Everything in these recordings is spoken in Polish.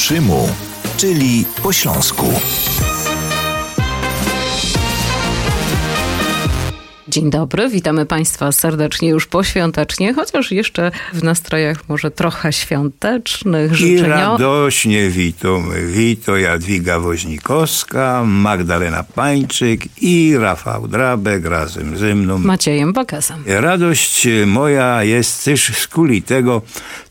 naszemu, czyli po śląsku. Dzień dobry, witamy Państwa serdecznie już poświątecznie, chociaż jeszcze w nastrojach może trochę świątecznych. I radośnie witamy. Wito Jadwiga Woźnikowska, Magdalena Pańczyk i Rafał Drabek razem ze mną. Maciejem Bakasem. Radość moja jest też z kuli tego,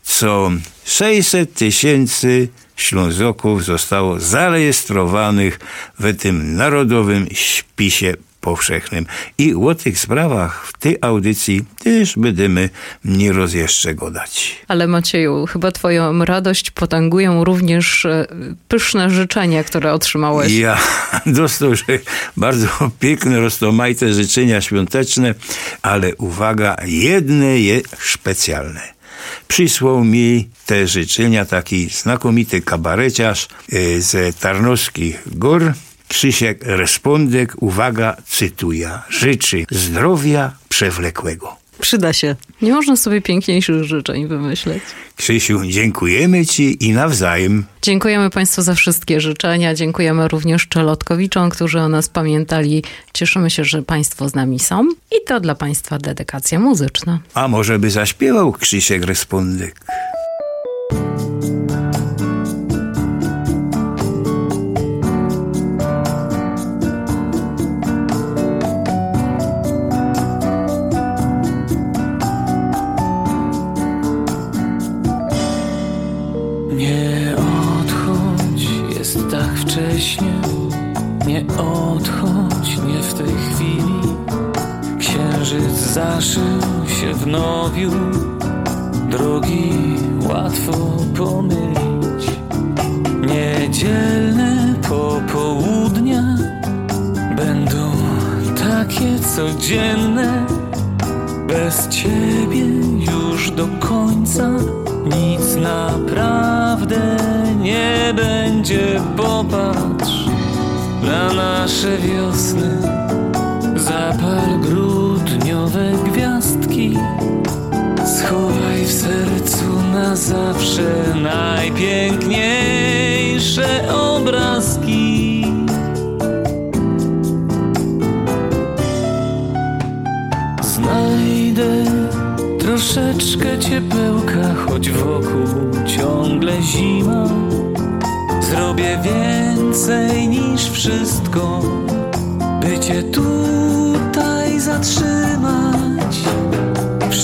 co 600 tysięcy Ślązoków zostało zarejestrowanych w tym narodowym spisie powszechnym. I o tych sprawach w tej audycji też będziemy nie roz jeszcze godać. Ale Macieju, chyba twoją radość potęgują również e, pyszne życzenia, które otrzymałeś. Ja dostał bardzo piękne, roztomajte życzenia świąteczne, ale uwaga, jedne jest specjalne przysłał mi te życzenia taki znakomity kabareciarz e, ze Tarnowskich Gór, Krzysiek Respondek, uwaga, cytuję, życzy zdrowia przewlekłego. Przyda się. Nie można sobie piękniejszych życzeń wymyśleć. Krzysiu, dziękujemy Ci i nawzajem. Dziękujemy Państwu za wszystkie życzenia. Dziękujemy również Czelotkowiczom, którzy o nas pamiętali. Cieszymy się, że Państwo z nami są. I to dla Państwa dedykacja muzyczna. A może by zaśpiewał Krzysiek Respondek?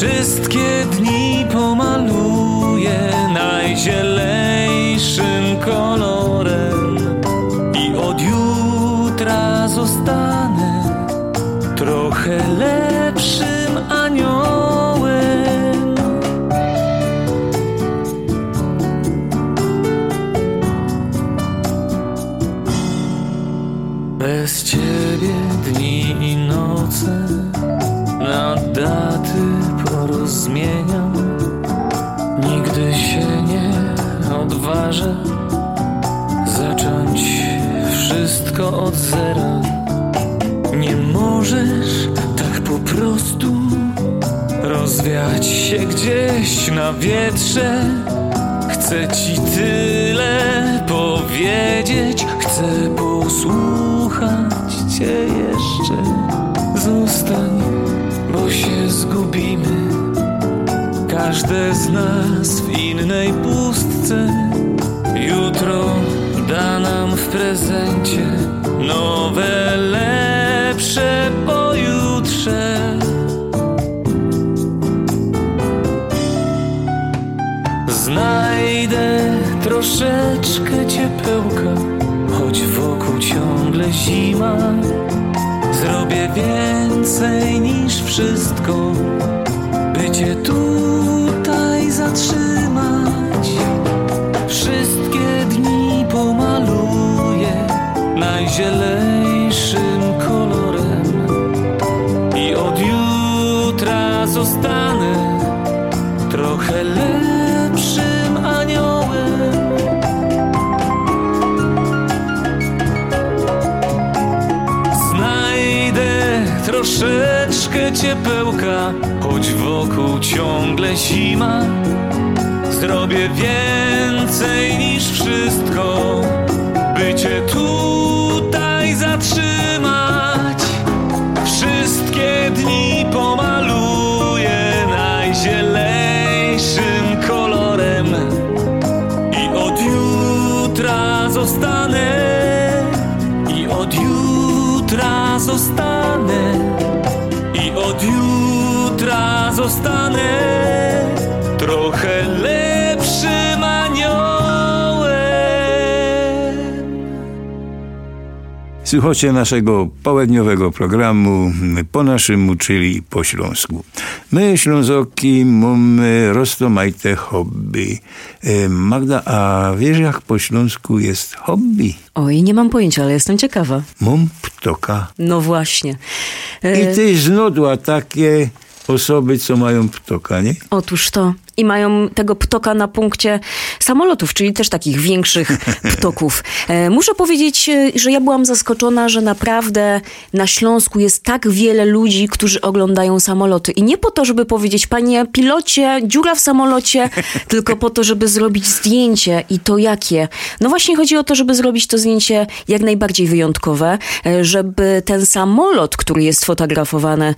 Wszystkie dni pomaluję najzielejszym kolorem Rozwiać się gdzieś na wietrze. Chcę ci tyle powiedzieć. Chcę posłuchać cię jeszcze. Zostań, bo się zgubimy. Każde z nas w innej pustce. Jutro da nam w prezencie Nowe, lepsze troszeczkę ciepełka Choć wokół ciągle zima Zrobię więcej niż wszystko By cię tu zatrzymać. Słuchacie naszego południowego programu po naszemu, czyli po śląsku. My, Ślązoki, mamy roztomajte hobby. E, Magda, a wiesz jak po śląsku jest hobby? Oj, nie mam pojęcia, ale jestem ciekawa. Mam ptoka. No właśnie. E, I ty znudła takie osoby, co mają ptoka, nie? Otóż to. I mają tego ptoka na punkcie samolotów, czyli też takich większych ptoków. E, muszę powiedzieć, e, że ja byłam zaskoczona, że naprawdę na Śląsku jest tak wiele ludzi, którzy oglądają samoloty. I nie po to, żeby powiedzieć, panie pilocie, dziura w samolocie, tylko po to, żeby zrobić zdjęcie. I to jakie? No właśnie chodzi o to, żeby zrobić to zdjęcie jak najbardziej wyjątkowe, e, żeby ten samolot, który jest fotografowany,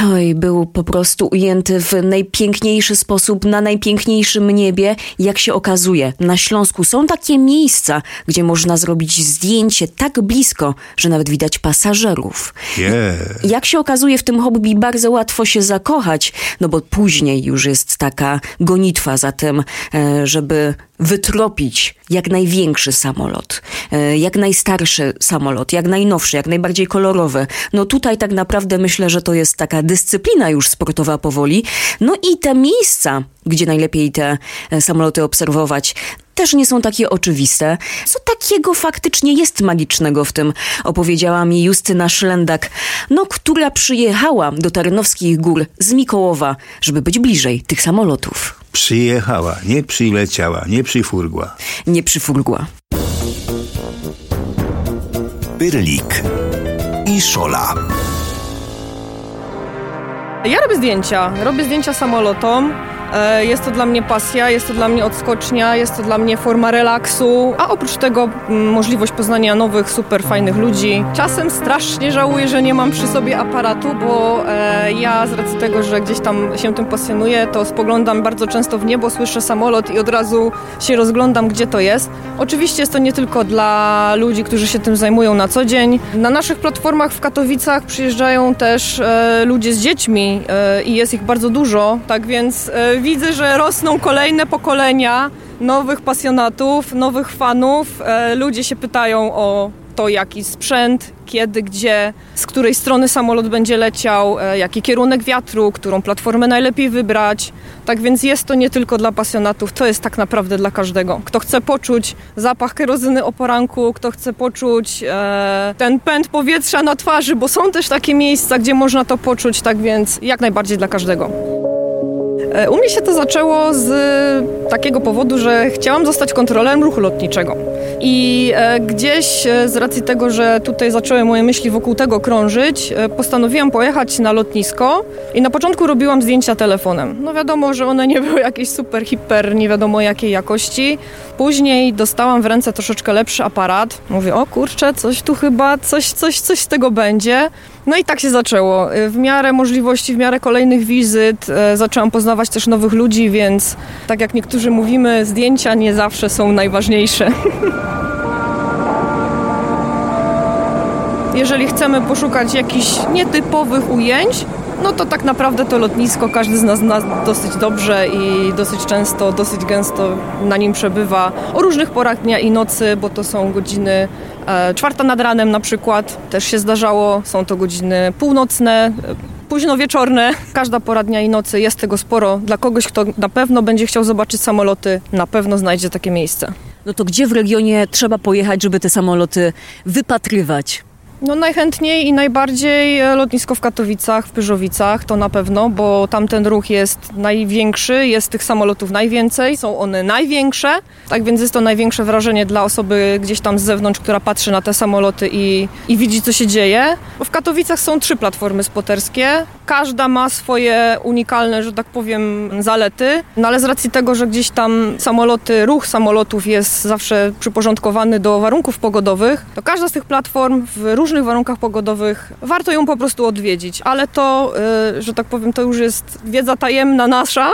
Oj, był po prostu ujęty w najpiękniejszy sposób, na najpiękniejszym niebie. Jak się okazuje, na Śląsku są takie miejsca, gdzie można zrobić zdjęcie tak blisko, że nawet widać pasażerów. Yeah. Jak się okazuje, w tym hobby bardzo łatwo się zakochać, no bo później już jest taka gonitwa za tym, e, żeby wytropić jak największy samolot, e, jak najstarszy samolot, jak najnowszy, jak najbardziej kolorowy. No tutaj tak naprawdę myślę, że to jest taka dyscyplina już sportowa powoli. No i te miejsca, gdzie najlepiej te e, samoloty obserwować, też nie są takie oczywiste. Co takiego faktycznie jest magicznego w tym, opowiedziała mi Justyna Szlendak, no, która przyjechała do Tarnowskich Gór z Mikołowa, żeby być bliżej tych samolotów. Przyjechała, nie przyleciała, nie przyfurgła. Nie przyfurgła. Pyrlik i Szola. Ja robię zdjęcia. Robię zdjęcia samolotom. E, Jest to dla mnie pasja, jest to dla mnie odskocznia, jest to dla mnie forma relaksu, a oprócz tego mm, możliwość poznania nowych, super fajnych ludzi. Czasem strasznie żałuję, że nie mam przy sobie aparatu, bo e, ja z racji tego, że gdzieś tam się tym pasjonuję, to spoglądam bardzo często w niebo, słyszę samolot i od razu się rozglądam, gdzie to jest. Oczywiście jest to nie tylko dla ludzi, którzy się tym zajmują na co dzień. Na naszych platformach w Katowicach przyjeżdżają też e, ludzie z dziećmi e, i jest ich bardzo dużo, tak więc e, widzę, że rosną kolejne pokolenia nowych pasjonatów, nowych fanów. E, ludzie się pytają o to, jaki sprzęt, kiedy, gdzie, z której strony samolot będzie leciał, e, jaki kierunek wiatru, którą platformę najlepiej wybrać. Tak więc jest to nie tylko dla pasjonatów, to jest tak naprawdę dla każdego. Kto chce poczuć zapach kerozyny o poranku, kto chce poczuć e, ten pęd powietrza na twarzy, bo są też takie miejsca, gdzie można to poczuć, tak więc jak najbardziej dla każdego. E, U mnie się to zaczęło z takiego powodu, że chciałam zostać kontrolerem ruchu lotniczego. I e, gdzieś e, z racji tego, że tutaj zaczęły moje myśli wokół tego krążyć, postanowiłam pojechać na lotnisko i na początku robiłam zdjęcia telefonem. No wiadomo, że one nie były jakieś super, hiper, nie wiadomo jakiej jakości. Później dostałam w ręce troszeczkę lepszy aparat. Mówię, o kurczę, coś tu chyba, coś, coś, coś z tego będzie. No i tak się zaczęło. W miarę możliwości, w miarę kolejnych wizyt e, zaczęłam poznawać też nowych ludzi, więc tak jak niektórzy mówimy, zdjęcia nie zawsze są najważniejsze. Jeżeli chcemy poszukać jakichś nietypowych ujęć, no to tak naprawdę to lotnisko każdy z nas zna dosyć dobrze i dosyć często, dosyć gęsto na nim przebywa o różnych porach dnia i nocy, bo to są godziny e, czwarta nad ranem na przykład, też się zdarzało, są to godziny północne, e, późno wieczorne. Każda pora dnia i nocy jest tego sporo. Dla kogoś, kto na pewno będzie chciał zobaczyć samoloty, na pewno znajdzie takie miejsce. No to gdzie w regionie trzeba pojechać, żeby te samoloty wypatrywać? No najchętniej i najbardziej e, lotnisko w Katowicach, w Pyrzowicach, to na pewno, bo tamten ruch jest największy, jest tych samolotów najwięcej, są one największe, tak więc jest to największe wrażenie dla osoby gdzieś tam z zewnątrz, która patrzy na te samoloty i, i widzi, co się dzieje. W Katowicach są trzy platformy spoterskie, każda ma swoje unikalne, że tak powiem, zalety, no ale z racji tego, że gdzieś tam samoloty, ruch samolotów jest zawsze przyporządkowany do warunków pogodowych, to każda z tych platform w różnych warunkach pogodowych. Warto ją po prostu odwiedzić, ale to, y, że tak powiem, to już jest wiedza tajemna nasza,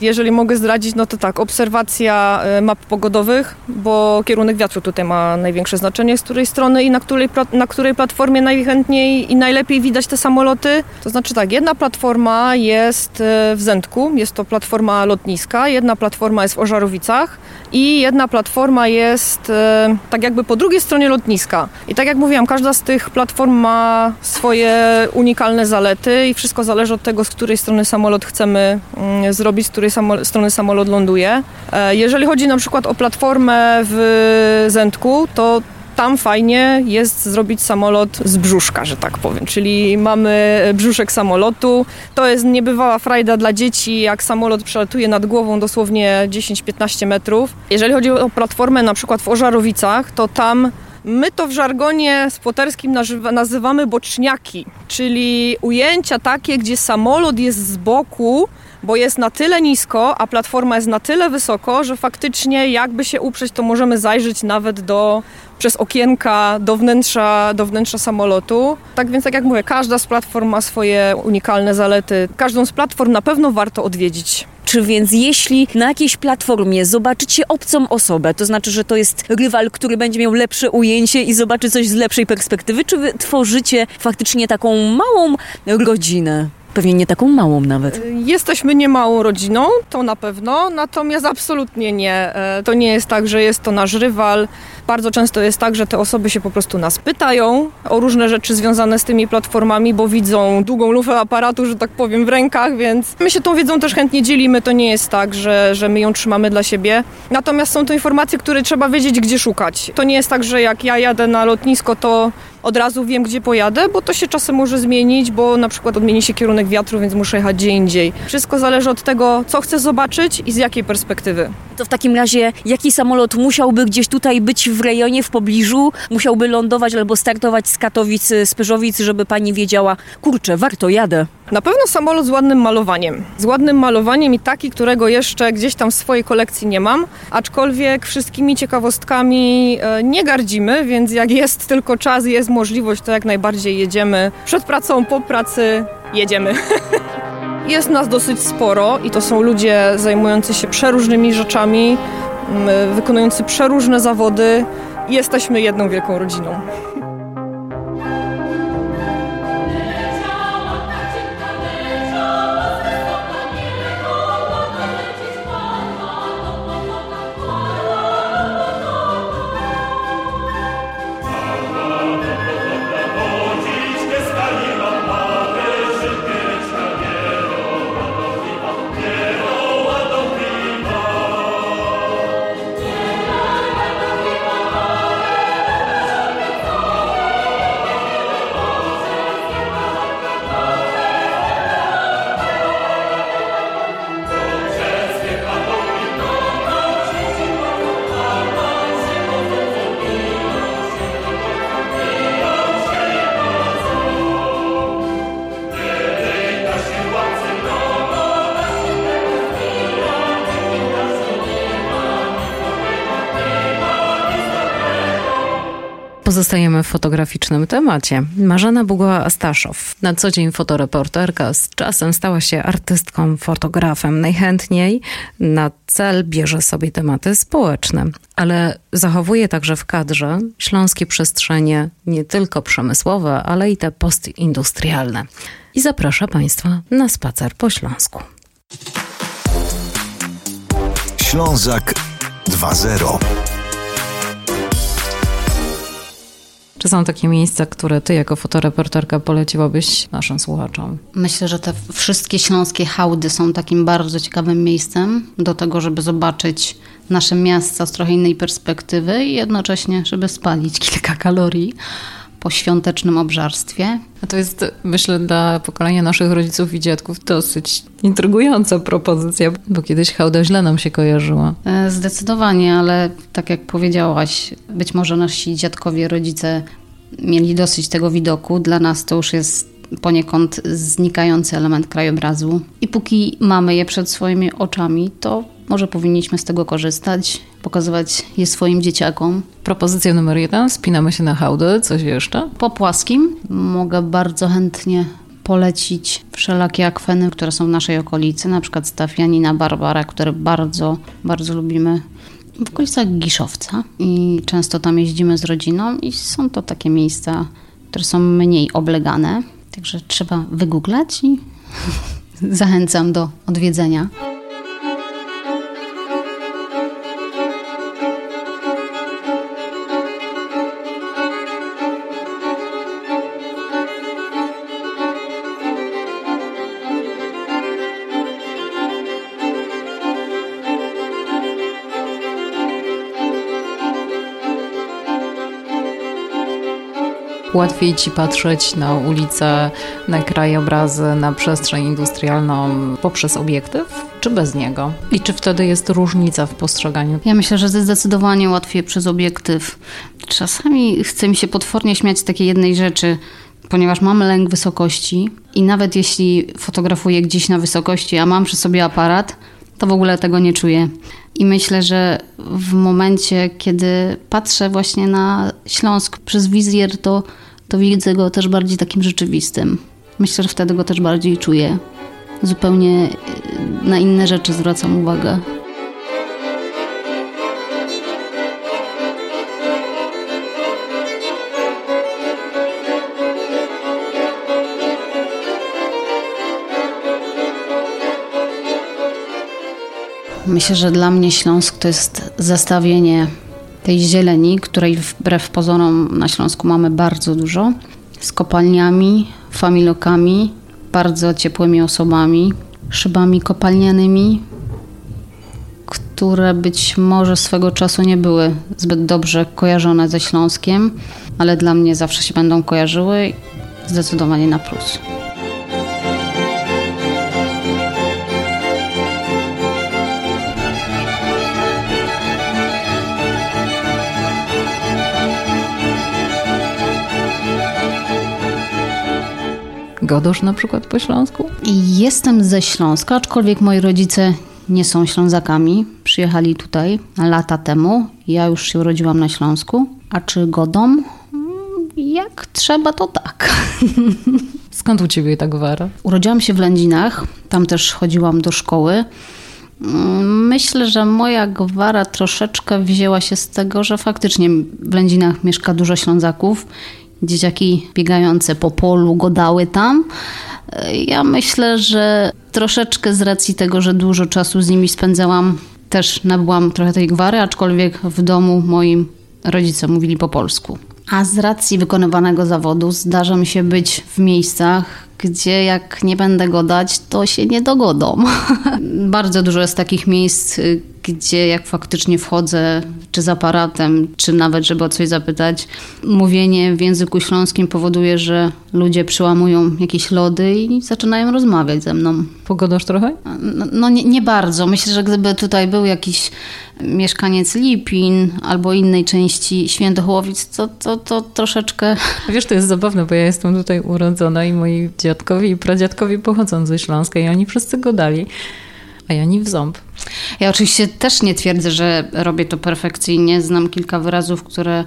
Jeżeli mogę zdradzić, no to tak, obserwacja e, map pogodowych, bo kierunek wiatru tutaj ma największe znaczenie, z której strony i na której, na której platformie najchętniej i najlepiej widać te samoloty. To znaczy tak, jedna platforma jest e, w Zędku, jest to platforma lotniska, jedna platforma jest w Ożarowicach i jedna platforma jest e, tak jakby po drugiej stronie lotniska. I tak jak mówiłam, każda z tych platform ma swoje unikalne zalety i wszystko zależy od tego, z której strony samolot chcemy mm, zrobić, z której której strony samolot ląduje. E, jeżeli chodzi na przykład o platformę w Zędku, to tam fajnie jest zrobić samolot z brzuszka, że tak powiem. Czyli mamy brzuszek samolotu. To jest niebywała frajda dla dzieci, jak samolot przelatuje nad głową dosłownie 10-15 metrów. Jeżeli chodzi o platformę na przykład w Ożarowicach, to tam My to w żargonie spoterskim nazywamy boczniaki, czyli ujęcia takie, gdzie samolot jest z boku, bo jest na tyle nisko, a platforma jest na tyle wysoko, że faktycznie jakby się uprzeć, to możemy zajrzeć nawet do, przez okienka do wnętrza, do wnętrza samolotu. Tak więc, tak jak mówię, każda z platform ma swoje unikalne zalety. Każdą z platform na pewno warto odwiedzić. Czy więc jeśli na jakiejś platformie zobaczycie obcą osobę, to znaczy, że to jest rywal, który będzie miał lepsze ujęcie i zobaczy coś z lepszej perspektywy, czy wy tworzycie faktycznie taką małą rodzinę? Pewnie nie taką małą nawet. Jesteśmy niemałą rodziną, to na pewno, natomiast absolutnie nie. E, to nie jest tak, że jest to nasz rywal. Bardzo często jest tak, że te osoby się po prostu nas pytają o różne rzeczy związane z tymi platformami, bo widzą długą lufę aparatu, że tak powiem, w rękach, więc my się tą wiedzą też chętnie dzielimy. To nie jest tak, że, że my ją trzymamy dla siebie. Natomiast są to informacje, które trzeba wiedzieć, gdzie szukać. To nie jest tak, że jak ja jadę na lotnisko, to od razu wiem, gdzie pojadę, bo to się czasem może zmienić, bo na przykład odmieni się kierunek wiatru, więc muszę jechać gdzie indziej. Wszystko zależy od tego, co chcę zobaczyć i z jakiej perspektywy. To w takim razie, jaki samolot musiałby gdzieś tutaj być w rejonie, w pobliżu, musiałby lądować albo startować z Katowic, z Pyrzowic, żeby pani wiedziała, kurczę, warto, jadę. Na pewno samolot z ładnym malowaniem. Z ładnym malowaniem i taki, którego jeszcze gdzieś tam w swojej kolekcji nie mam, aczkolwiek wszystkimi ciekawostkami e, nie gardzimy, więc jak jest tylko czas i jest możliwość, to jak najbardziej jedziemy. Przed pracą, po pracy jedziemy. Jest nas dosyć sporo i to są ludzie zajmujący się przeróżnymi rzeczami, wykonujący przeróżne zawody. Jesteśmy jedną wielką rodziną. Pozostajemy w fotograficznym temacie. Marzena Bugowa-Astaszow, na co dzień fotoreporterka, z czasem stała się artystką, fotografem. Najchętniej na cel bierze sobie tematy społeczne, ale zachowuje także w kadrze śląskie przestrzenie nie tylko przemysłowe, ale i te postindustrialne. I zaprasza Państwa na spacer po Śląsku. Ślązak 2.0 Czy są takie miejsca, które ty jako fotoreporterka poleciłabyś naszym słuchaczom? Myślę, że te wszystkie śląskie hałdy są takim bardzo ciekawym miejscem do tego, żeby zobaczyć nasze miasta z trochę innej perspektywy i jednocześnie, żeby spalić kilka kalorii po świątecznym obżarstwie. A to jest, myślę, dla pokolenia naszych rodziców i dziadków dosyć intrygująca propozycja, bo kiedyś hałda źle nam się kojarzyła. E, zdecydowanie, ale tak jak powiedziałaś, być może nasi dziadkowie, rodzice mieli dosyć tego widoku. Dla nas to już jest poniekąd znikający element krajobrazu. I póki mamy je przed swoimi oczami, to może powinniśmy z tego korzystać, pokazywać je swoim dzieciakom. Propozycja numer jeden, spinamy się na hałdy, coś jeszcze? Po płaskim mogę bardzo chętnie polecić wszelakie akweny, które są w naszej okolicy, na przykład Stafianina Barbara, które bardzo, bardzo lubimy w okolicach Giszowca i często tam jeździmy z rodziną i są to takie miejsca, które są mniej oblegane, także trzeba wygooglać i zachęcam do odwiedzenia. Łatwiej ci patrzeć na ulicę, na krajobrazy, na przestrzeń industrialną poprzez obiektyw, czy bez niego? I czy wtedy jest różnica w postrzeganiu? Ja myślę, że zdecydowanie łatwiej przez obiektyw. Czasami chce mi się potwornie śmiać z takiej jednej rzeczy, ponieważ mam lęk wysokości i nawet jeśli fotografuję gdzieś na wysokości, a mam przy sobie aparat, to w ogóle tego nie czuję. I myślę, że w momencie, kiedy patrzę właśnie na Śląsk przez wizjer, to, to widzę go też bardziej takim rzeczywistym. Myślę, że wtedy go też bardziej czuję. Zupełnie na inne rzeczy zwracam uwagę. Myślę, że dla mnie Śląsk to jest zestawienie tej zieleni, której wbrew pozorom na Śląsku mamy bardzo dużo, z kopalniami, familokami, bardzo ciepłymi osobami, szybami kopalnianymi, które być może swego czasu nie były zbyt dobrze kojarzone ze Śląskiem, ale dla mnie zawsze się będą kojarzyły zdecydowanie na plus. Godosz na przykład po śląsku? Jestem ze Śląska, aczkolwiek moi rodzice nie są Ślązakami. Przyjechali tutaj lata temu. Ja już się urodziłam na Śląsku. A czy godą? Jak trzeba, to tak. Skąd u ciebie ta gwara? Urodziłam się w Lędzinach. Tam też chodziłam do szkoły. Myślę, że moja gwara troszeczkę wzięła się z tego, że faktycznie w Lędzinach mieszka dużo Ślązaków dzieciaki biegające po polu godały tam. Ja myślę, że troszeczkę z racji tego, że dużo czasu z nimi spędzałam, też nabyłam trochę tej gwary, aczkolwiek w domu moim rodzice mówili po polsku. A z racji wykonywanego zawodu zdarza mi się być w miejscach, gdzie jak nie będę godać, to się nie dogodą. Bardzo dużo jest takich miejsc, gdzie jak faktycznie wchodzę, czy z aparatem, czy nawet, żeby o coś zapytać, mówienie w języku śląskim powoduje, że ludzie przyłamują jakieś lody i zaczynają rozmawiać ze mną. Pogodasz trochę? No, no nie, nie, bardzo. Myślę, że gdyby tutaj był jakiś mieszkaniec Lipin albo innej części Świętochłowic, to, to, to troszeczkę... Wiesz, to jest zabawne, bo ja jestem tutaj urodzona i moi dziadkowie i pradziadkowie pochodzą ze Śląska i oni wszyscy go dali a ja nie w ząb. Ja oczywiście też nie twierdzę, że robię to perfekcyjnie. Znam kilka wyrazów, które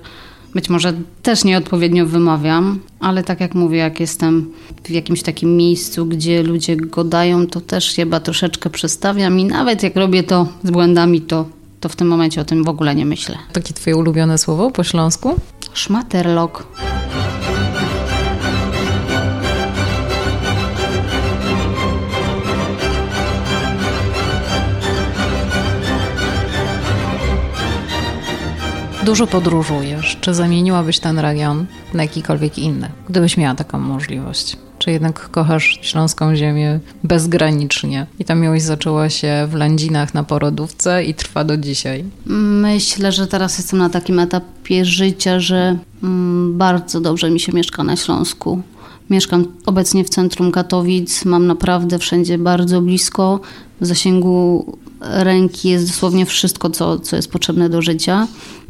być może też nieodpowiednio wymawiam, ale tak jak mówię, jak jestem w jakimś takim miejscu, gdzie ludzie godają, to też chyba troszeczkę przestawiam i nawet jak robię to z błędami, to, to w tym momencie o tym w ogóle nie myślę. Takie twoje ulubione słowo po śląsku? Szmaterlok. Dużo podróżujesz. Czy zamieniłabyś ten region na jakikolwiek inny, gdybyś miała taką możliwość? Czy jednak kochasz śląską ziemię bezgranicznie? I ta miłość zaczęła się w Lędzinach na porodówce i trwa do dzisiaj. Myślę, że teraz jestem na takim etapie życia, że mm, bardzo dobrze mi się mieszka na Śląsku. Mieszkam obecnie w centrum Katowic, mam naprawdę wszędzie bardzo blisko. W zasięgu ręki jest dosłownie wszystko, co, co jest potrzebne do życia.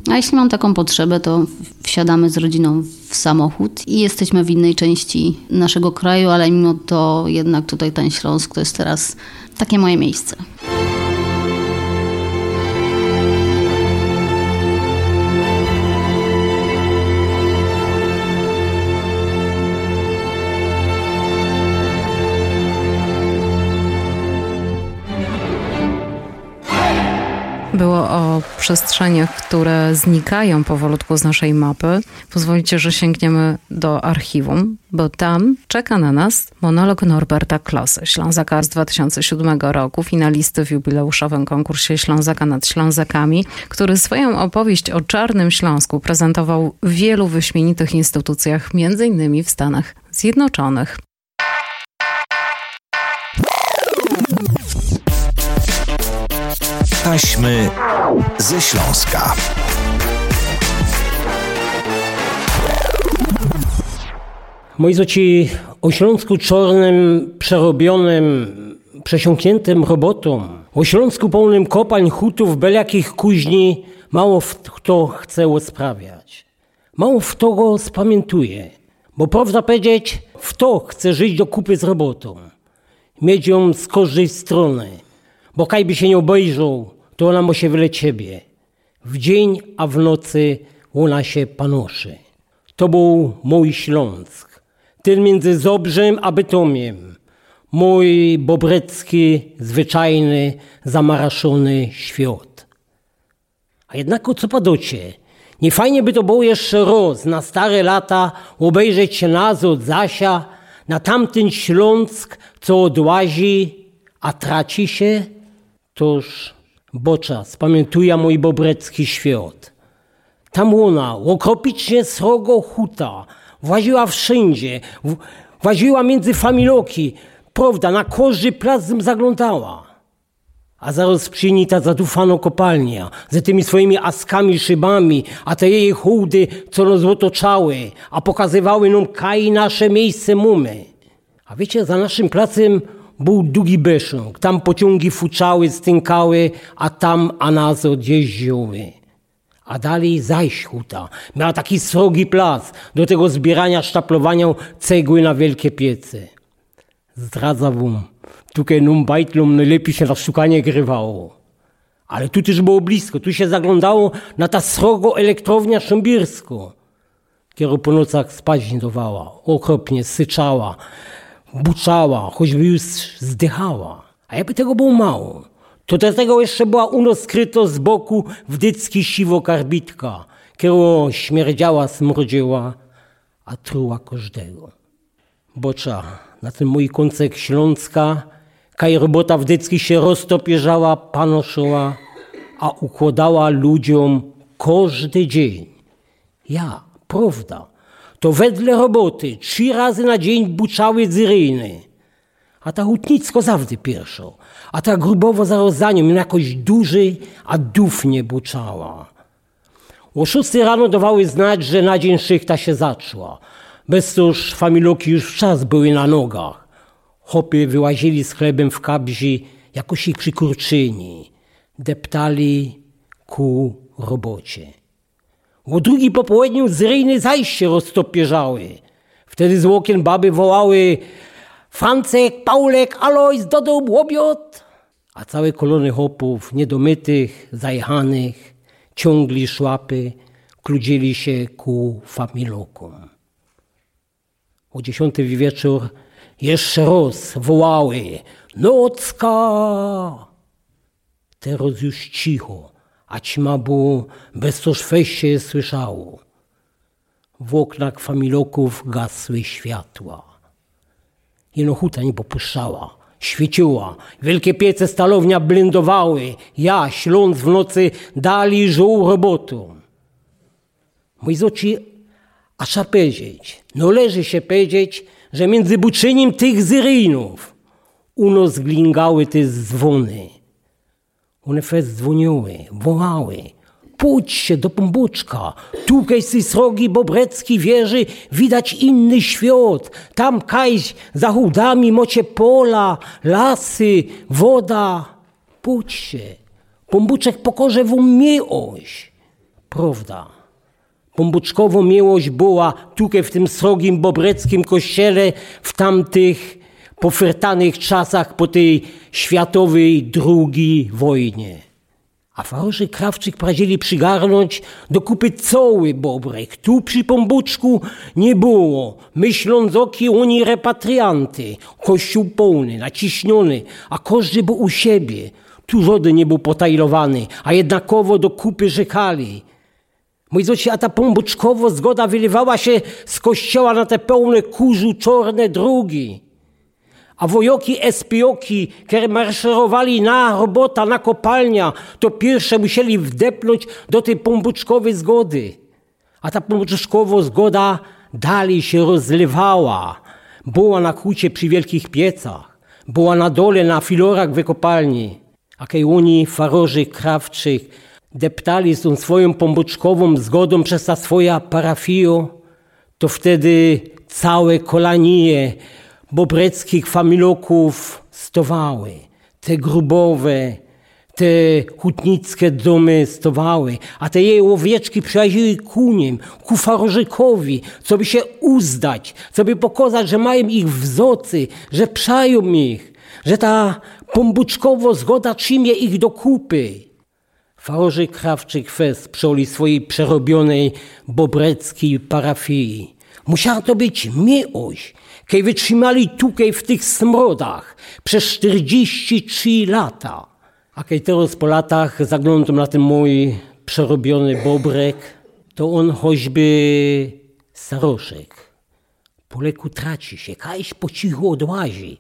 A jeśli mam taką potrzebę, to wsiadamy z rodziną w samochód i jesteśmy w innej części naszego kraju, ale mimo to jednak tutaj ten Śląsk to jest teraz takie moje miejsce. Było o przestrzeniach, które znikają powolutku z naszej mapy. Pozwolicie, że sięgniemy do archiwum, bo tam czeka na nas monolog Norberta Klosy, Ślązaka z 2007 roku, finalisty w jubileuszowym konkursie Ślązaka nad Ślązakami, który swoją opowieść o Czarnym Śląsku prezentował w wielu wyśmienitych instytucjach, innymi w Stanach Zjednoczonych. Taśmy ze Śląska. Moi zoci o Śląsku czarnym, przerobionym, przesiąkniętym robotą, o Śląsku pełnym kopalń, hutów, beliakich kuźni, mało kto chce sprawiać. Mało kto go spamiętuje, bo prawda powiedzieć, w to chce żyć do kupy z robotą. Mieć ją z każdej strony, bo kaj by się nie obejrzał, to ona mu się wyle ciebie. W dzień, a w nocy ona się panoszy. To był mój Śląsk. Ten między Zobrzem a Bytomiem. Mój bobrecki, zwyczajny, zamaraszony świat. A jednak co padocie? Nie fajnie by to było jeszcze roz, na stare lata, obejrzeć się na od Zasia, na tamten Śląsk, co odłazi, a traci się? Toż bocza, spamiętuja mój bobrecki świat. Tam ona, okropicznie srogo huta, właziła wszędzie, właziła między familoki, prawda, na każdy plac zaglądała. A zaraz przyni ta zadufano kopalnia, ze tymi swoimi askami, szybami, a te jej chudy, co nas otoczały, a pokazywały nam kaj nasze miejsce mumy. A wiecie, za naszym placem był długi besząg. Tam pociągi fuczały, stynkały, a tam anazy odjeździły. A dalej zajść huta. Miała taki srogi plac do tego zbierania, sztaplowania cegły na wielkie piece. Zdradza wam, tutaj num bajtlom najlepiej się na szukanie grywało. Ale tu też było blisko, tu się zaglądało na ta srogo elektrownia szambirsko. Kiero po nocach spać okropnie syczała, buczała, choćby już zdychała. A jakby tego było mało, to do tego jeszcze była uno skryto z boku wdycki siwo karbitka, którą śmierdziała, smrodziła, a truła każdego. Bocza, na ten mój kącek Śląska, kaj robota wdycki się roztopierzała, panoszyła, a układała ludziom każdy dzień. Ja, prawda, to wedle roboty trzy razy na dzień buczały zyryjny. A ta hutnicko zawdy pierwszo, a ta grubowo za nią jakoś duży, a dufnie buczała. O szóstej rano dawały znać, że na dzień szychta się zaczła. Bez to już familoki już w czas były na nogach. Chopy wyłazili z chlebem w kabzi, jakoś ich przykurczyni. Deptali ku robocie. O drugi po południu z ryjny zajście roztopierzały. Wtedy z łokien baby wołały Francek, Paulek, Alois, Dodom, Łobiot. A całe kolony chłopów, niedomytych, zajechanych, ciągli szłapy, kludzili się ku familokom. O dziesiąty wieczór jeszcze raz wołały Nocka! Teraz już cicho a ćma było, bez toż się słyszało. W oknach familoków gasły światła. Jeno huta nie popuszczała, świeciła, wielkie piece stalownia blendowały, ja, śląc w nocy, dali żół robotą. Mój zoci, a trzeba powiedzieć, no leży się powiedzieć, że między buczyniem tych zyrynów uno zglingały te dzwony one dzwoniły, wołały. Pójdź się do pombuczka, tukaj z srogi bobrecki wieży, widać inny świat. Tam kajś za chudami mocie pola, lasy, woda. Pójdź się, pombuczek pokorze w miłość. Prawda, Pombuczkowo miłość była tutaj w tym srogim bobreckim kościele w tamtych pofrtanych czasach po tej światowej drugiej wojnie. A farorzy Krawczyk prazili przygarnąć do kupy cały bobrek. Tu przy Pombuczku nie było. Myśląc oki oni repatrianty. Kościół pełny, naciśniony, a każdy był u siebie. Tu żaden nie był potajlowany, a jednakowo do kupy rzekali. Mój zoci, a ta pombuczkowo zgoda wylewała się z kościoła na te pełne kurzu czarne drugi. A wojoki espioki, które marszerowali na robota, na kopalnia, to pierwsze musieli wdepnąć do tej pombuczkowej zgody. A ta pombuczkowa zgoda dalej się rozlewała. Była na kucie przy wielkich piecach, była na dole na filorach w kopalni. A kiedy oni, farorzy krawczych, deptali z tą swoją pombuczkową zgodą przez ta swoja parafio, to wtedy całe kolanie bobreckich familoków stowały. Te grubowe, te hutnickie domy stowały, a te jej owieczki przyjaźniły ku nim, ku farożykowi, co by się uzdać, co by pokazać, że mają ich wzocy, że przają ich, że ta pombuczkowo zgoda trzymie ich do kupy. Farorzy Krawczyk Fest przy swojej przerobionej bobreckiej parafii. Musiała to być miłość, kiedy wytrzymali tutaj w tych smrodach przez 43 lata. A kiedy teraz po latach zaglądam na ten mój przerobiony bobrek, to on choćby staroszek. Po leku traci się, kajś po cichu odłazi,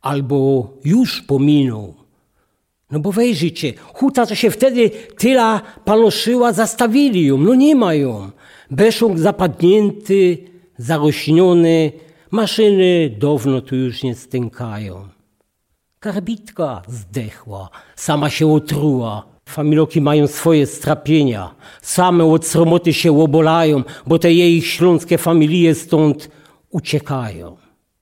albo już pominął. No bo wejrzycie, huta, co się wtedy tyle panoszyła, zastawili ją, no nie ma ją. Zapadnięty, zarośniony, maszyny dawno tu już nie stękają. Karbitka zdechła, sama się otruła. Familoki mają swoje strapienia, same od sromoty się obolają, bo te jej śląskie familie stąd uciekają.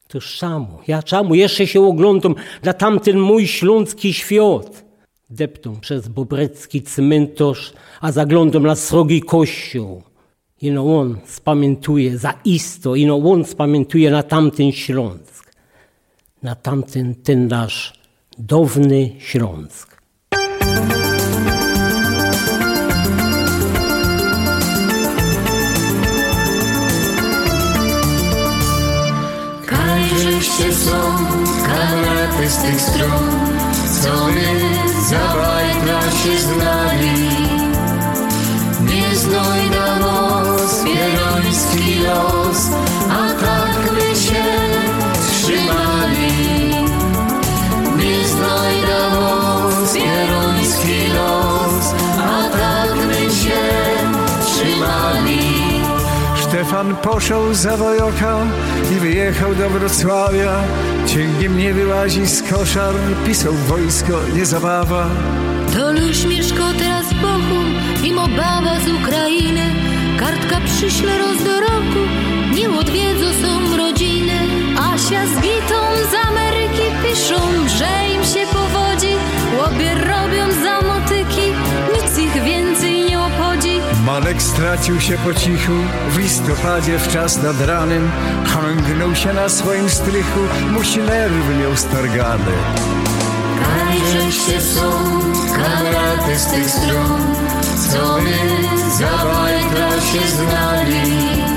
To czemu? Ja czemu jeszcze się oglądam na tamten mój śląski świat? Deptą przez bobrecki cmentarz, a zaglądam na srogi kościół. Ino on spamiętuje zaisto, ino on spamiętuje na tamten Śląsk, na tamten ten nasz dawny Śląsk. Kajżeście są kamraty z tych stron, co my za się znali. Stefan poszedł za wojoka i wyjechał do Wrocławia. Cięgiem nie wyłazi z koszar, pisał wojsko, nie zabawa. To już mieszko teraz Bochum, mimo baba z Ukrainy. Kartka przyśle roz do roku, nie odwiedzą są rodziny. Asia z Gitą z Ameryki piszą, że im się powodzi. Łobie robią za motyki, nic ich więcej nie Malek stracił się po cichu, w listopadzie w czas nad ranem. Hągnął się na swoim strychu, musi nerwy miał stargane. Kajżeście są kamraty z tych stron, co my za bajka się znali.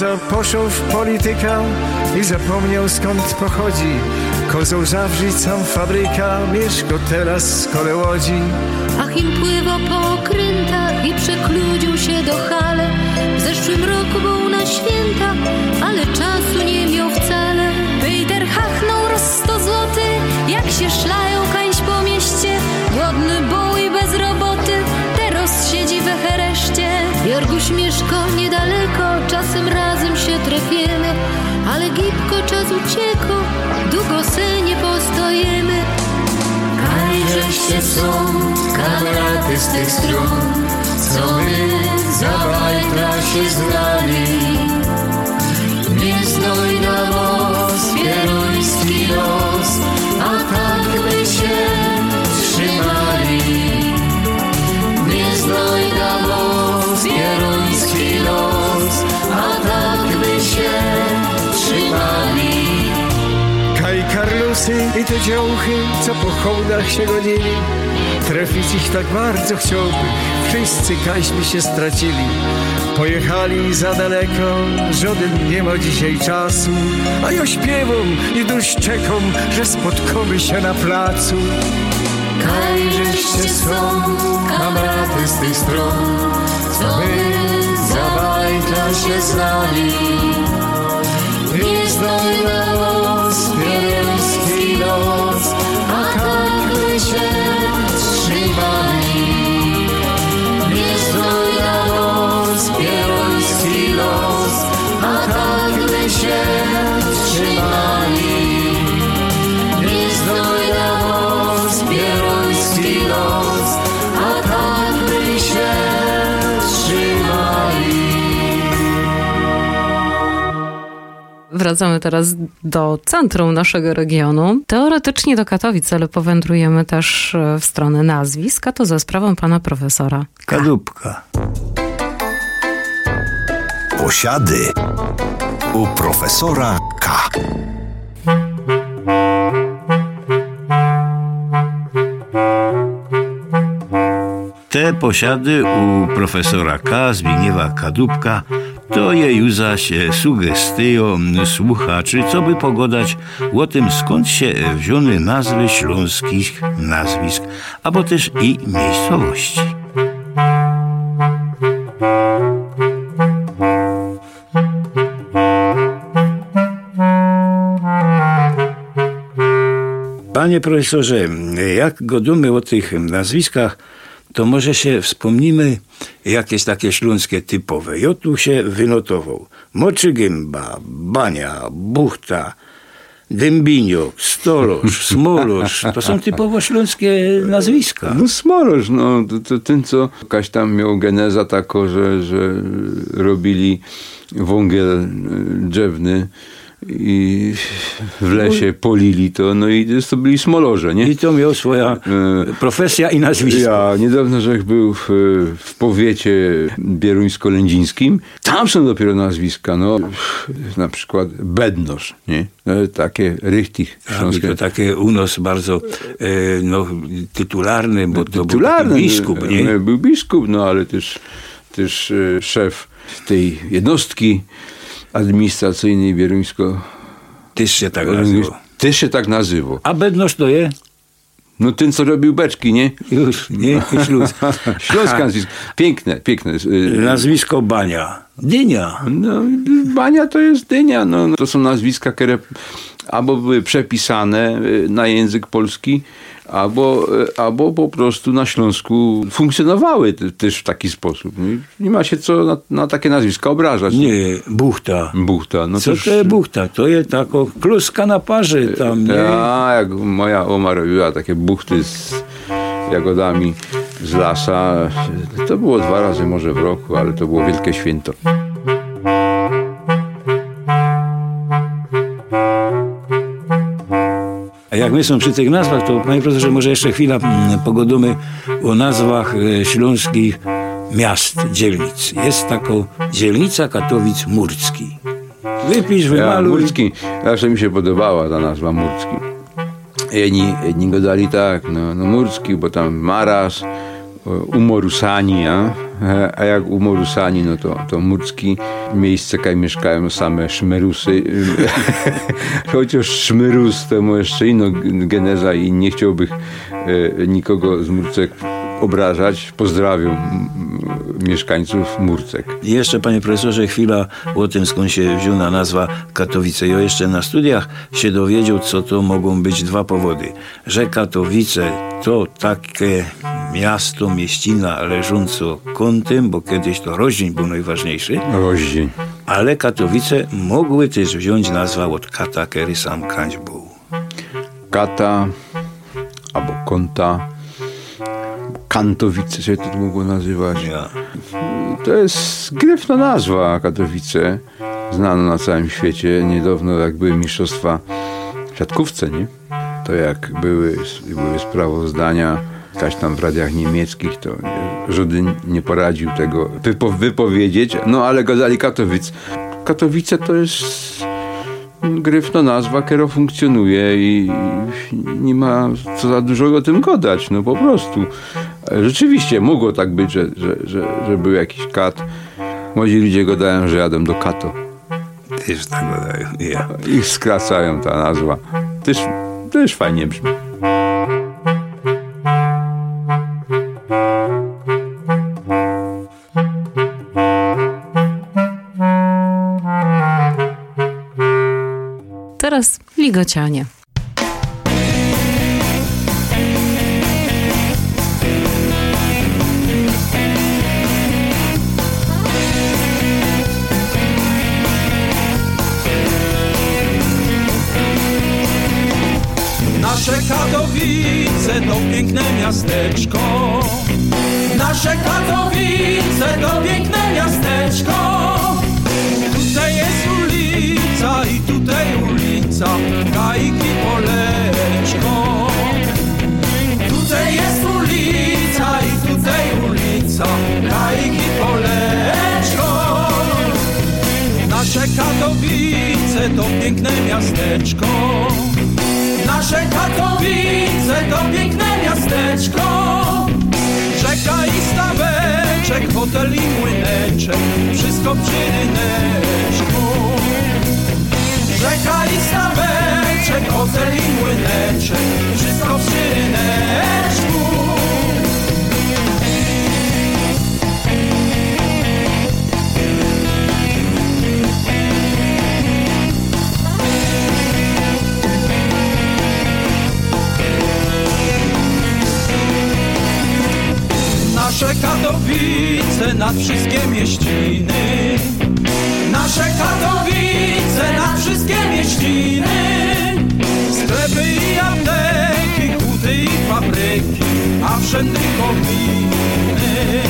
Joza poszedł w politykę i zapomniał skąd pochodzi. Kozą Zawrzycą fabryka, mieszko teraz z kole łodzi. Achim pływa po i przekludził się do hale. W zeszłym roku był na święta, ale czasu nie miał wcale. Peter hachnął roz sto złoty, jak się szlają kańś po mieście. Głodny był i bez roboty, teraz siedzi we hereszcie. Jorguś mieszka niedaleko, się trefiemy, ale gipko czas ucieko, długo se nie postojemy. Kajżeście są kamraty z tych stron, co my za bajtra się znali. Nieznojna moc, i te działchy, co po hołdach się godzili Trafić ich tak bardzo chciałbym Wszyscy kaśmy się stracili. Pojechali za daleko Żaden nie ma dzisiaj czasu. A ja śpiewam i dusz czekam Że spotkamy się na placu. Kajżeście są kamraty z tych stron, co my się znali. Nieznojna moc, Wracamy teraz do centrum naszego regionu. Teoretycznie do Katowic, ale powędrujemy też e, w stronę nazwisk, a to za sprawą pana profesora. Kadłubka. Posiady u profesora K. Te posiady u profesora K. Zbigniewa Kadłubka to je już zaś sugestio słuchaczy, co by pogodać o tym, skąd się wzięły nazwy śląskich nazwisk, albo też i miejscowości. Panie profesorze, jak godujemy o tych nazwiskach, to może się wspomnimy jakieś takie śląskie typowe. Ja tu się wynotował. Moczy Gęba, Bania, Buchta, Dębiniok, Stolosz, Smolosz. To są typowo śląskie nazwiska. No Smoroż, no to, to ten, co jakaś tam miał geneza taką, że, że robili wągiel e, drzewny i w lesie polili to, no i to byli smolorze, nie? I to miał swoja profesja i nazwisko. Ja niedawno, że był w, w powiecie bieruńsko-lędzińskim, tam są dopiero nazwiska, no na przykład Bednosz, nie? No, takie rychtich śląskie. to takie unos bardzo e, no, tytularny, bo to był Tytularny, taki biskup, nie? Był biskup, no ale też, też e, szef tej jednostki administracyjnej bieruńsko Też się tak nazywał. też się tak nazywał. A Bednosz to je? No ten, co robił beczki, nie? Już, nie? Śluz. Śląskie nazwisko. Piękne, piękne. Y, Nazwisko Bania. Dynia. No, Bania to jest dynia. No, to są nazwiska, które albo były przepisane y, na język polski, albo, y, albo po prostu na Śląsku funkcjonowały te- też w taki sposób. No Nie ma się co na, na takie nazwiska obrażać. Nie, Buchta. Buchta. No Co to jest Buchta? To jest tako kluska na parze tam, nie? Ja, jak moja oma robiła takie buchty z jagodami z lasa, to było dwa razy może w roku, ale to było wielkie święto. A jak my są przy tych nazwach, to panie profesorze, może jeszcze chwila mm, pogodumy o nazwach e, śląskich miast, dzielnic. Jest taką dzielnica Katowic-Murcki. Wypisz, Ja, wymaluj. Murcki, zawsze mi się podobała ta nazwa Murcki. Jedni, jedni go dali tak, no, no Murcki, bo tam Maras, umorusani, a? E, a jak umorusani, no to, to Murcki, miejsce, kaj mieszkają same szmerusy. Chociaż szmerus to ma jeszcze inną geneza i nie chciałbym e, nikogo z Murcek obrażać. Pozdrawiam mieszkańców Murcek. Jeszcze, panie profesorze, chwila o tym, skąd się wzięła nazwa Katowice. Ja jeszcze na studiach się dowiedział, co to mogą być dwa powody. Że Katowice to takie miasto, mieścina leżąco kątem, bo kiedyś to Roździeń był najważniejszy, Roździeń. ale Katowice mogły też wziąć nazwę od kata, który sam Kańcz był. kata albo konta. Kantowice się to mogło nazywać. Ja. To jest gryfna nazwa Katowice, znana na całym świecie. Niedawno jak były mistrzostwa w siatkówce, nie? To jak były, były sprawozdania jakaś tam w radiach niemieckich, to Żudy nie poradził tego wypo, wypowiedzieć, no ale gadali Katowic. Katowice to jest gryfna nazwa, która funkcjonuje i nie ma co za dużo o tym gadać, no po prostu. Rzeczywiście mogło tak być, że, że, że, że był jakiś kat. Młodzi ludzie gadają, że jadę do Kato. Też tak gadają. Ja. Ich skracają ta nazwa. Też, też fajnie brzmi. Ligocianie. Nasze Katowice to piękne miasteczko. Nasze Katowice to piękne miasteczko. Nasze Katowice to piękne miasteczko. Rzeka i staweczek, hotel i młyneczek, wszystko przy ryneczku. Rzeka i staweczek, hotel i młyneczek, wszystko przy ryneczku. Nasze Katowice nad wszystkie mieściny. Nasze Katowice nad wszystkie mieściny. Sklepy i apteki, huty i fabryki A wszędy kominy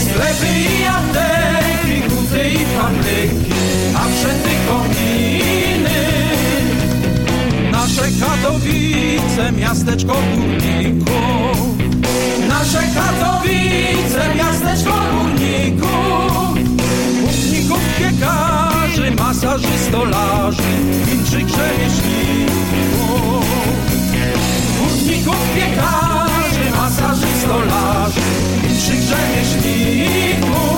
Sklepy i apteki, huty i fabryki A wszędy kominy Nasze Katowice, miasteczko górników Nasze Katowice, miasteczko górników Hutników, piekarzy, masaży, stolarzy Inszych rzemieślników Hutników, piekarzy, masaży, stolarzy Inszych rzemieślników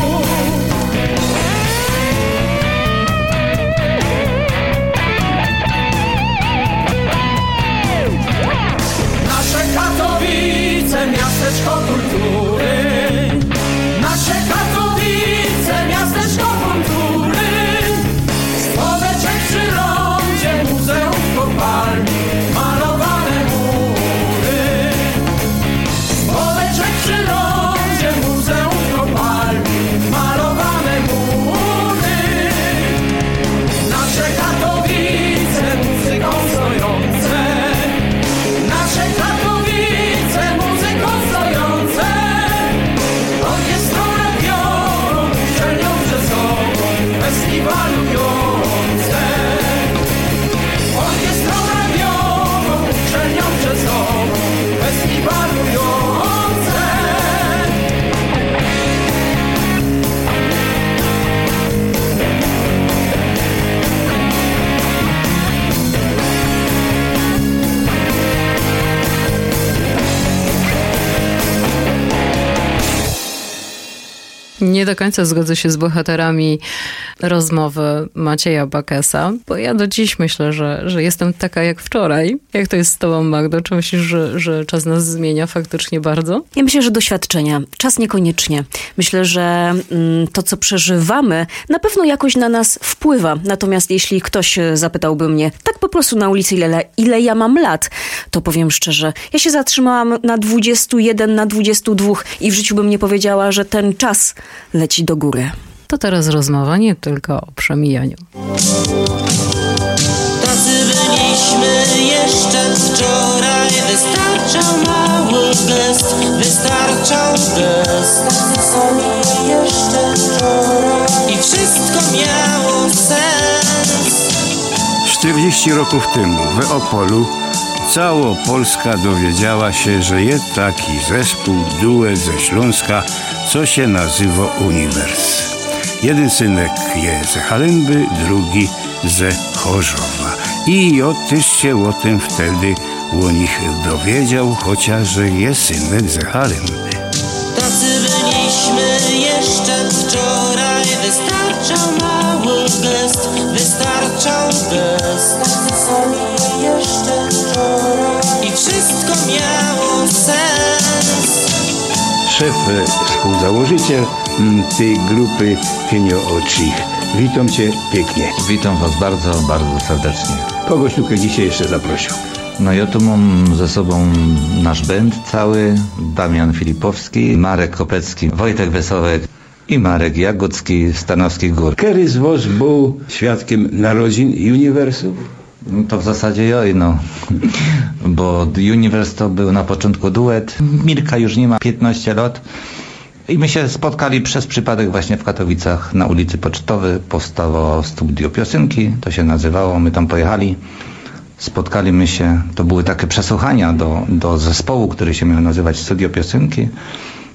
Nie do końca zgodzę się z bohaterami rozmowy Macieja Bakesa, bo ja do dziś myślę, że, że jestem taka jak wczoraj. Jak to jest z tobą, Magdo? Czy myślisz, że, że czas nas zmienia faktycznie bardzo? Ja myślę, że doświadczenia. Czas niekoniecznie. Myślę, że mm, to, co przeżywamy, na pewno jakoś na nas wpływa. Natomiast jeśli ktoś e, zapytałby mnie tak po prostu na ulicy, ile, ile ja mam lat, to powiem szczerze, ja się zatrzymałam na 21, na 22 i w życiu bym nie powiedziała, że ten czas leci do góry. To teraz rozmowa nie tylko o przemijaniu. Tacy byli byliśmy jeszcze wczoraj Wystarczał mały gest, wystarczał gest Tacy sami jeszcze wczoraj I wszystko miało sens 40 roków temu w Opolu cała Polska dowiedziała się, że jest taki zespół, duet ze Śląska, co się nazywa Uniwers. Jeden synek jest ze Halemby, drugi ze Chorzowa. I otyż się o tym wtedy u nich dowiedział, chociaż że jest synek ze Halemby. Tacy byliśmy jeszcze wczoraj Wystarczał mały gest, wystarczał gest Szef, współzałożyciel m, tej grupy Pienio Oczich. Witam Cię pięknie. Witam Was bardzo, bardzo serdecznie. Kogoś tutaj dzisiaj jeszcze zaprosił. No ja tu mam ze sobą nasz band cały, Damian Filipowski, Marek Kopecki, Wojtek Wesołek i Marek Jagodzki z Stanowskich Gór. Który z Was był świadkiem narodzin uniwersów? No To w zasadzie ja, no. Bo Universe to był na początku duet. Mirka już nie ma 15 lat. I my się spotkali przez przypadek właśnie w Katowicach na ulicy Pocztowej. Powstało studio piosenki, to się nazywało. My tam pojechali. Spotkaliśmy się, to były takie przesłuchania do, do zespołu, który się miał nazywać Studio Piosenki.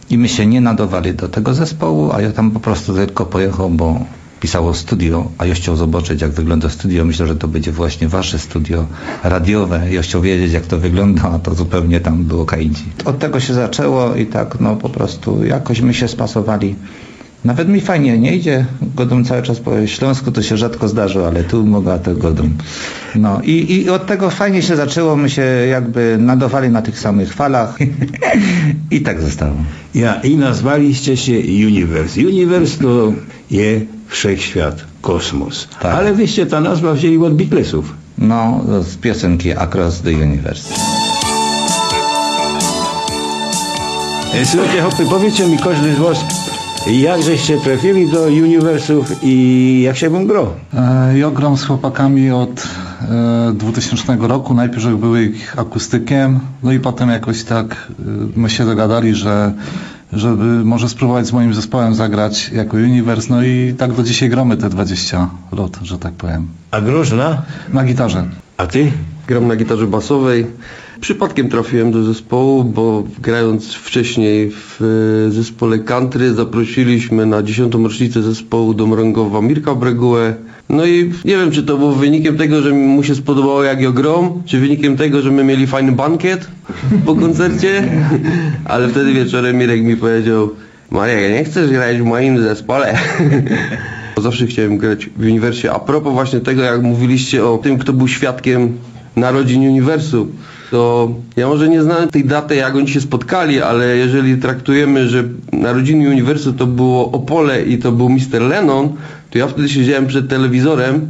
I my się nie nadawali do tego zespołu, a ja tam po prostu tylko pojechał, bo pisało studio, a ja chciał zobaczyć, jak wygląda studio. Myślę, że to będzie właśnie wasze studio radiowe. Ja chciał wiedzieć, jak to wygląda, a to zupełnie tam było kainci. Od tego się zaczęło i tak, no po prostu jakoś my się spasowali. Nawet mi fajnie nie idzie. Godą cały czas po Śląsku to się rzadko zdarza, ale tu mogę, a to godą. No i, i od tego fajnie się zaczęło. My się jakby nadawali na tych samych falach i tak zostało. Ja, I nazwaliście się Universe. Universe to je wszechświat, kosmos. Ale wyście ta nazwa wzięli od Beatlesów. No, z piosenki Across the Universe. E, Słuchajcie, hopy, powiedzcie mi każdy z was, jak żeście trafili do uniwersów i jak się gro? E, Ja gram z chłopakami od e, 2000 roku. Najpierw były ich akustykiem, no i potem jakoś tak e, my się dogadali, że żeby może spróbować z moim zespołem zagrać jako Universe, no i tak do dzisiaj gramy te 20 lat, że tak powiem. A grosz na? Na gitarze. A ty? Gram na gitarze basowej. Przypadkiem trafiłem do zespołu, bo grając wcześniej w e, zespole country zaprosiliśmy na dziesiątą rocznicę zespołu do Mrągowa Mirka Breguę. No i nie wiem, czy to było wynikiem tego, że mu się spodobało jak ja grom, czy wynikiem tego, że my mieli fajny bankiet po koncercie, ale wtedy wieczorem Mirek mi powiedział Marek, nie chcesz grać w moim zespole? Zawsze chciałem grać w uniwersie. A propos właśnie tego, jak mówiliście o tym, kto był świadkiem narodzin uniwersu, to ja może nie znam tej daty, jak oni się spotkali, ale jeżeli traktujemy, że narodziny uniwersu to było Opole i to był Mr. Lennon, to ja wtedy siedziałem przed telewizorem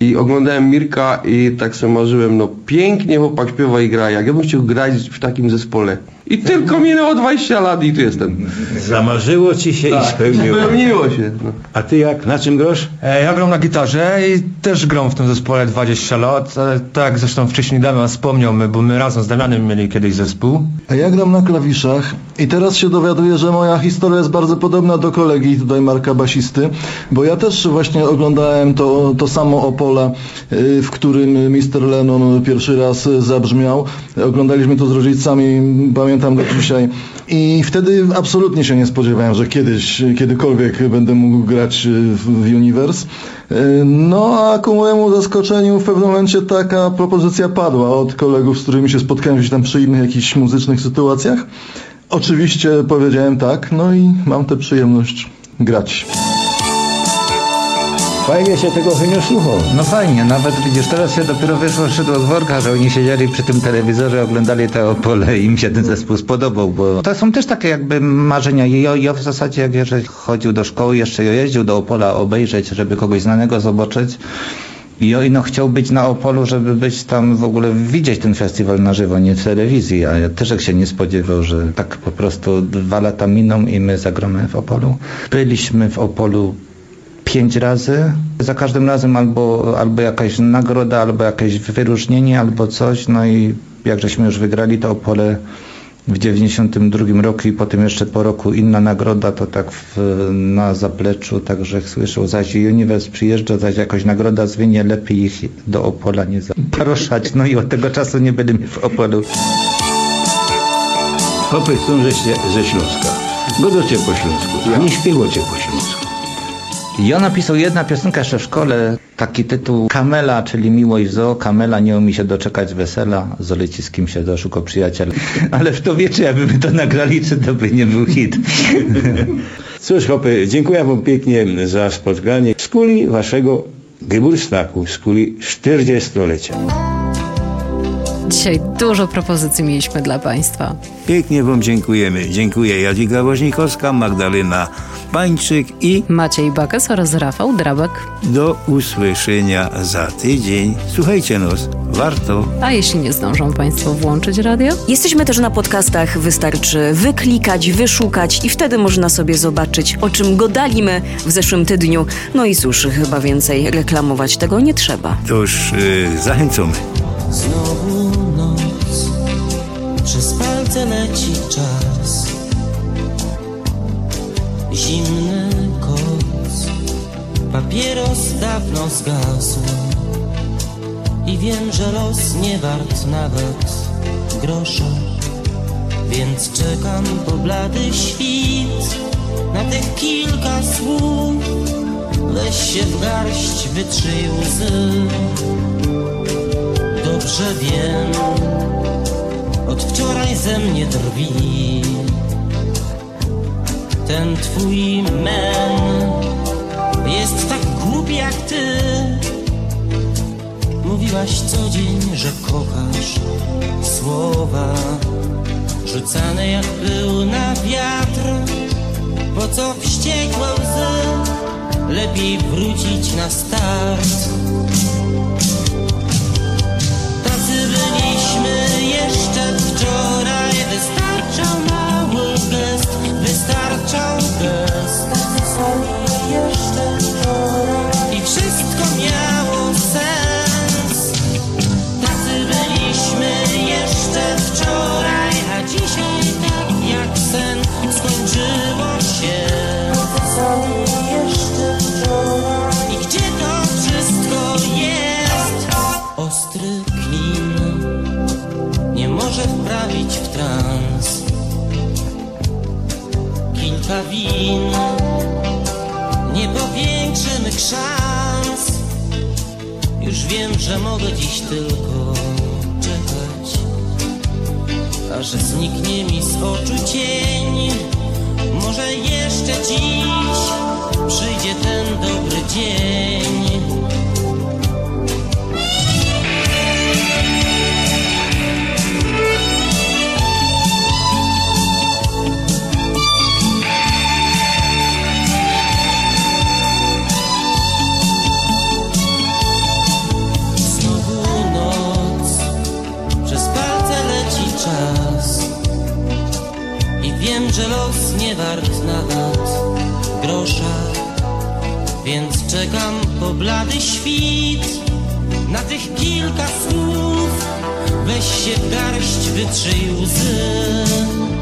i oglądałem Mirka i tak sobie marzyłem, no pięknie chłopak śpiewa i gra, jak ja bym chciał grać w takim zespole. I tylko minęło 20 lat i tu jestem. Zamarzyło ci się i spełniło. Spełniło się. No. A ty jak? Na czym grosz? E, Ja gram na gitarze i też gram w tym zespole 20 lat, ale tak zresztą wcześniej Damian wspomniał, my, bo my razem z Damianem mieli kiedyś zespół. A ja gram na klawiszach i teraz się dowiaduję, że moja historia jest bardzo podobna do kolegi tutaj Marka Basisty, bo ja też właśnie oglądałem to, to samo Opola, y, w którym Mr. Lennon pierwszy raz zabrzmiał. Oglądaliśmy to z rodzicami, pamiętam do dzisiaj. I wtedy absolutnie się nie spodziewałem, że kiedyś, kiedykolwiek będę mógł grać w, Universe. Y, No a ku mojemu zaskoczeniu w pewnym momencie taka propozycja padła od kolegów, z którymi się spotkałem gdzieś tam przy innych jakichś muzycznych sytuacjach. Oczywiście powiedziałem tak, no i mam tę przyjemność grać. Fajnie się tego chyba słuchał. No fajnie, nawet widzisz, teraz się dopiero wyszło szydło z worka, że oni siedzieli przy tym telewizorze, oglądali te Opole i im się ten zespół spodobał, bo to są też takie jakby marzenia. Ja, ja w zasadzie jak jeszcze chodził do szkoły, jeszcze jeździł do Opola obejrzeć, żeby kogoś znanego zobaczyć. I ja no chciał być na Opolu, żeby być tam w ogóle widzieć ten festiwal na żywo, nie w telewizji, a ja też jak się nie spodziewał, że tak po prostu dwa lata miną i my zagramy w Opolu. Byliśmy w Opolu pięć razy. Za każdym razem albo, albo jakaś nagroda, albo jakieś wyróżnienie, albo coś. No i jak żeśmy już wygrali to Opole w 92 roku i potem jeszcze po roku inna nagroda, to tak w, na zapleczu, także słyszał, zaś Uniwers przyjeżdża, zaś jakaś nagroda zwinie, lepiej ich do Opola nie zapraszać. No i od tego czasu nie byliśmy w Opolu. Chłopy chcą ze, ze Śląska. Godocie po śląsku, a nie śpiewacie po śląsku. Ja napisał jedna piosenka jeszcze w szkole, taki tytuł Kamela, czyli miłość zo, Kamela nie umie się doczekać wesela, zoleci z kim się doszukał przyjaciel. Ale w to wiecie, jakby to nagrali, czy to by nie był hit. Cóż, chłopy, dziękuję wam pięknie za spotkanie z kuli waszego Geburstaku, z kuli 40-lecia. Dzisiaj dużo propozycji mieliśmy dla Państwa. Pięknie wam dziękujemy. Dziękuję Jadwiga Woźnikowska, Magdalena Pańczyk i Maciej Bakes oraz Rafał Drabek. do usłyszenia za tydzień. Słuchajcie nos, warto. A jeśli nie zdążą Państwo włączyć radio? Jesteśmy też na podcastach, wystarczy wyklikać, wyszukać i wtedy można sobie zobaczyć, o czym godalimy w zeszłym tygodniu. No i cóż, chyba więcej reklamować tego nie trzeba. To już yy, zachęcamy. Znowu palce leci czas. Zimny koc, papieros dawno zgasł. I wiem, że los nie wart nawet grosza. Więc czekam po blady świt na tych kilka słów. Weź się w garść, wytrzyj łzy. Dobrze wiem, od wczoraj ze mnie drwi. Ten twój men jest tak głupi jak ty. Mówiłaś co dzień, że kochasz słowa Rzucane jak był na wiatr Po co wściekłe łzy Lepiej wrócić na start Nie powiększy mych szans. Już wiem, że mogę dziś tylko czekać, aż zniknie mi z oczu cień. Może jeszcze dziś przyjdzie ten dobry dzień. Wiem, że los nie wart nawet grosza Więc czekam po blady świt. Na tych kilka słów Weź się w garść, wytrzyj łzy